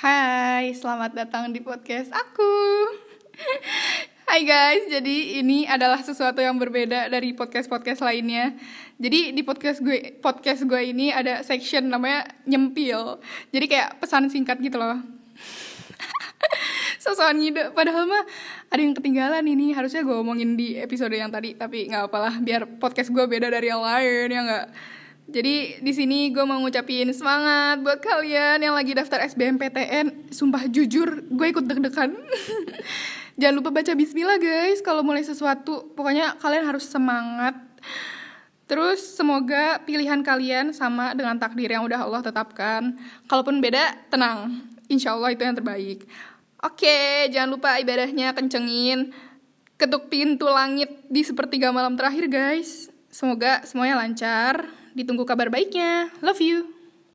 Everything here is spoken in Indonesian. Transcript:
Hai, selamat datang di podcast aku. Hai guys, jadi ini adalah sesuatu yang berbeda dari podcast-podcast lainnya. Jadi di podcast gue podcast gue ini ada section namanya nyempil. Jadi kayak pesan singkat gitu loh. Sosokan ngide, padahal mah ada yang ketinggalan ini harusnya gue omongin di episode yang tadi, tapi nggak apalah biar podcast gue beda dari yang lain ya nggak. Jadi di sini gue mau ngucapin semangat buat kalian yang lagi daftar SBMPTN. Sumpah jujur, gue ikut deg-degan. Jangan lupa baca bismillah guys kalau mulai sesuatu. Pokoknya kalian harus semangat. Terus semoga pilihan kalian sama dengan takdir yang udah Allah tetapkan. Kalaupun beda, tenang. Insya Allah itu yang terbaik. Oke, jangan lupa ibadahnya kencengin. Ketuk pintu langit di sepertiga malam terakhir guys. Semoga semuanya lancar. Ditunggu kabar baiknya. Love you.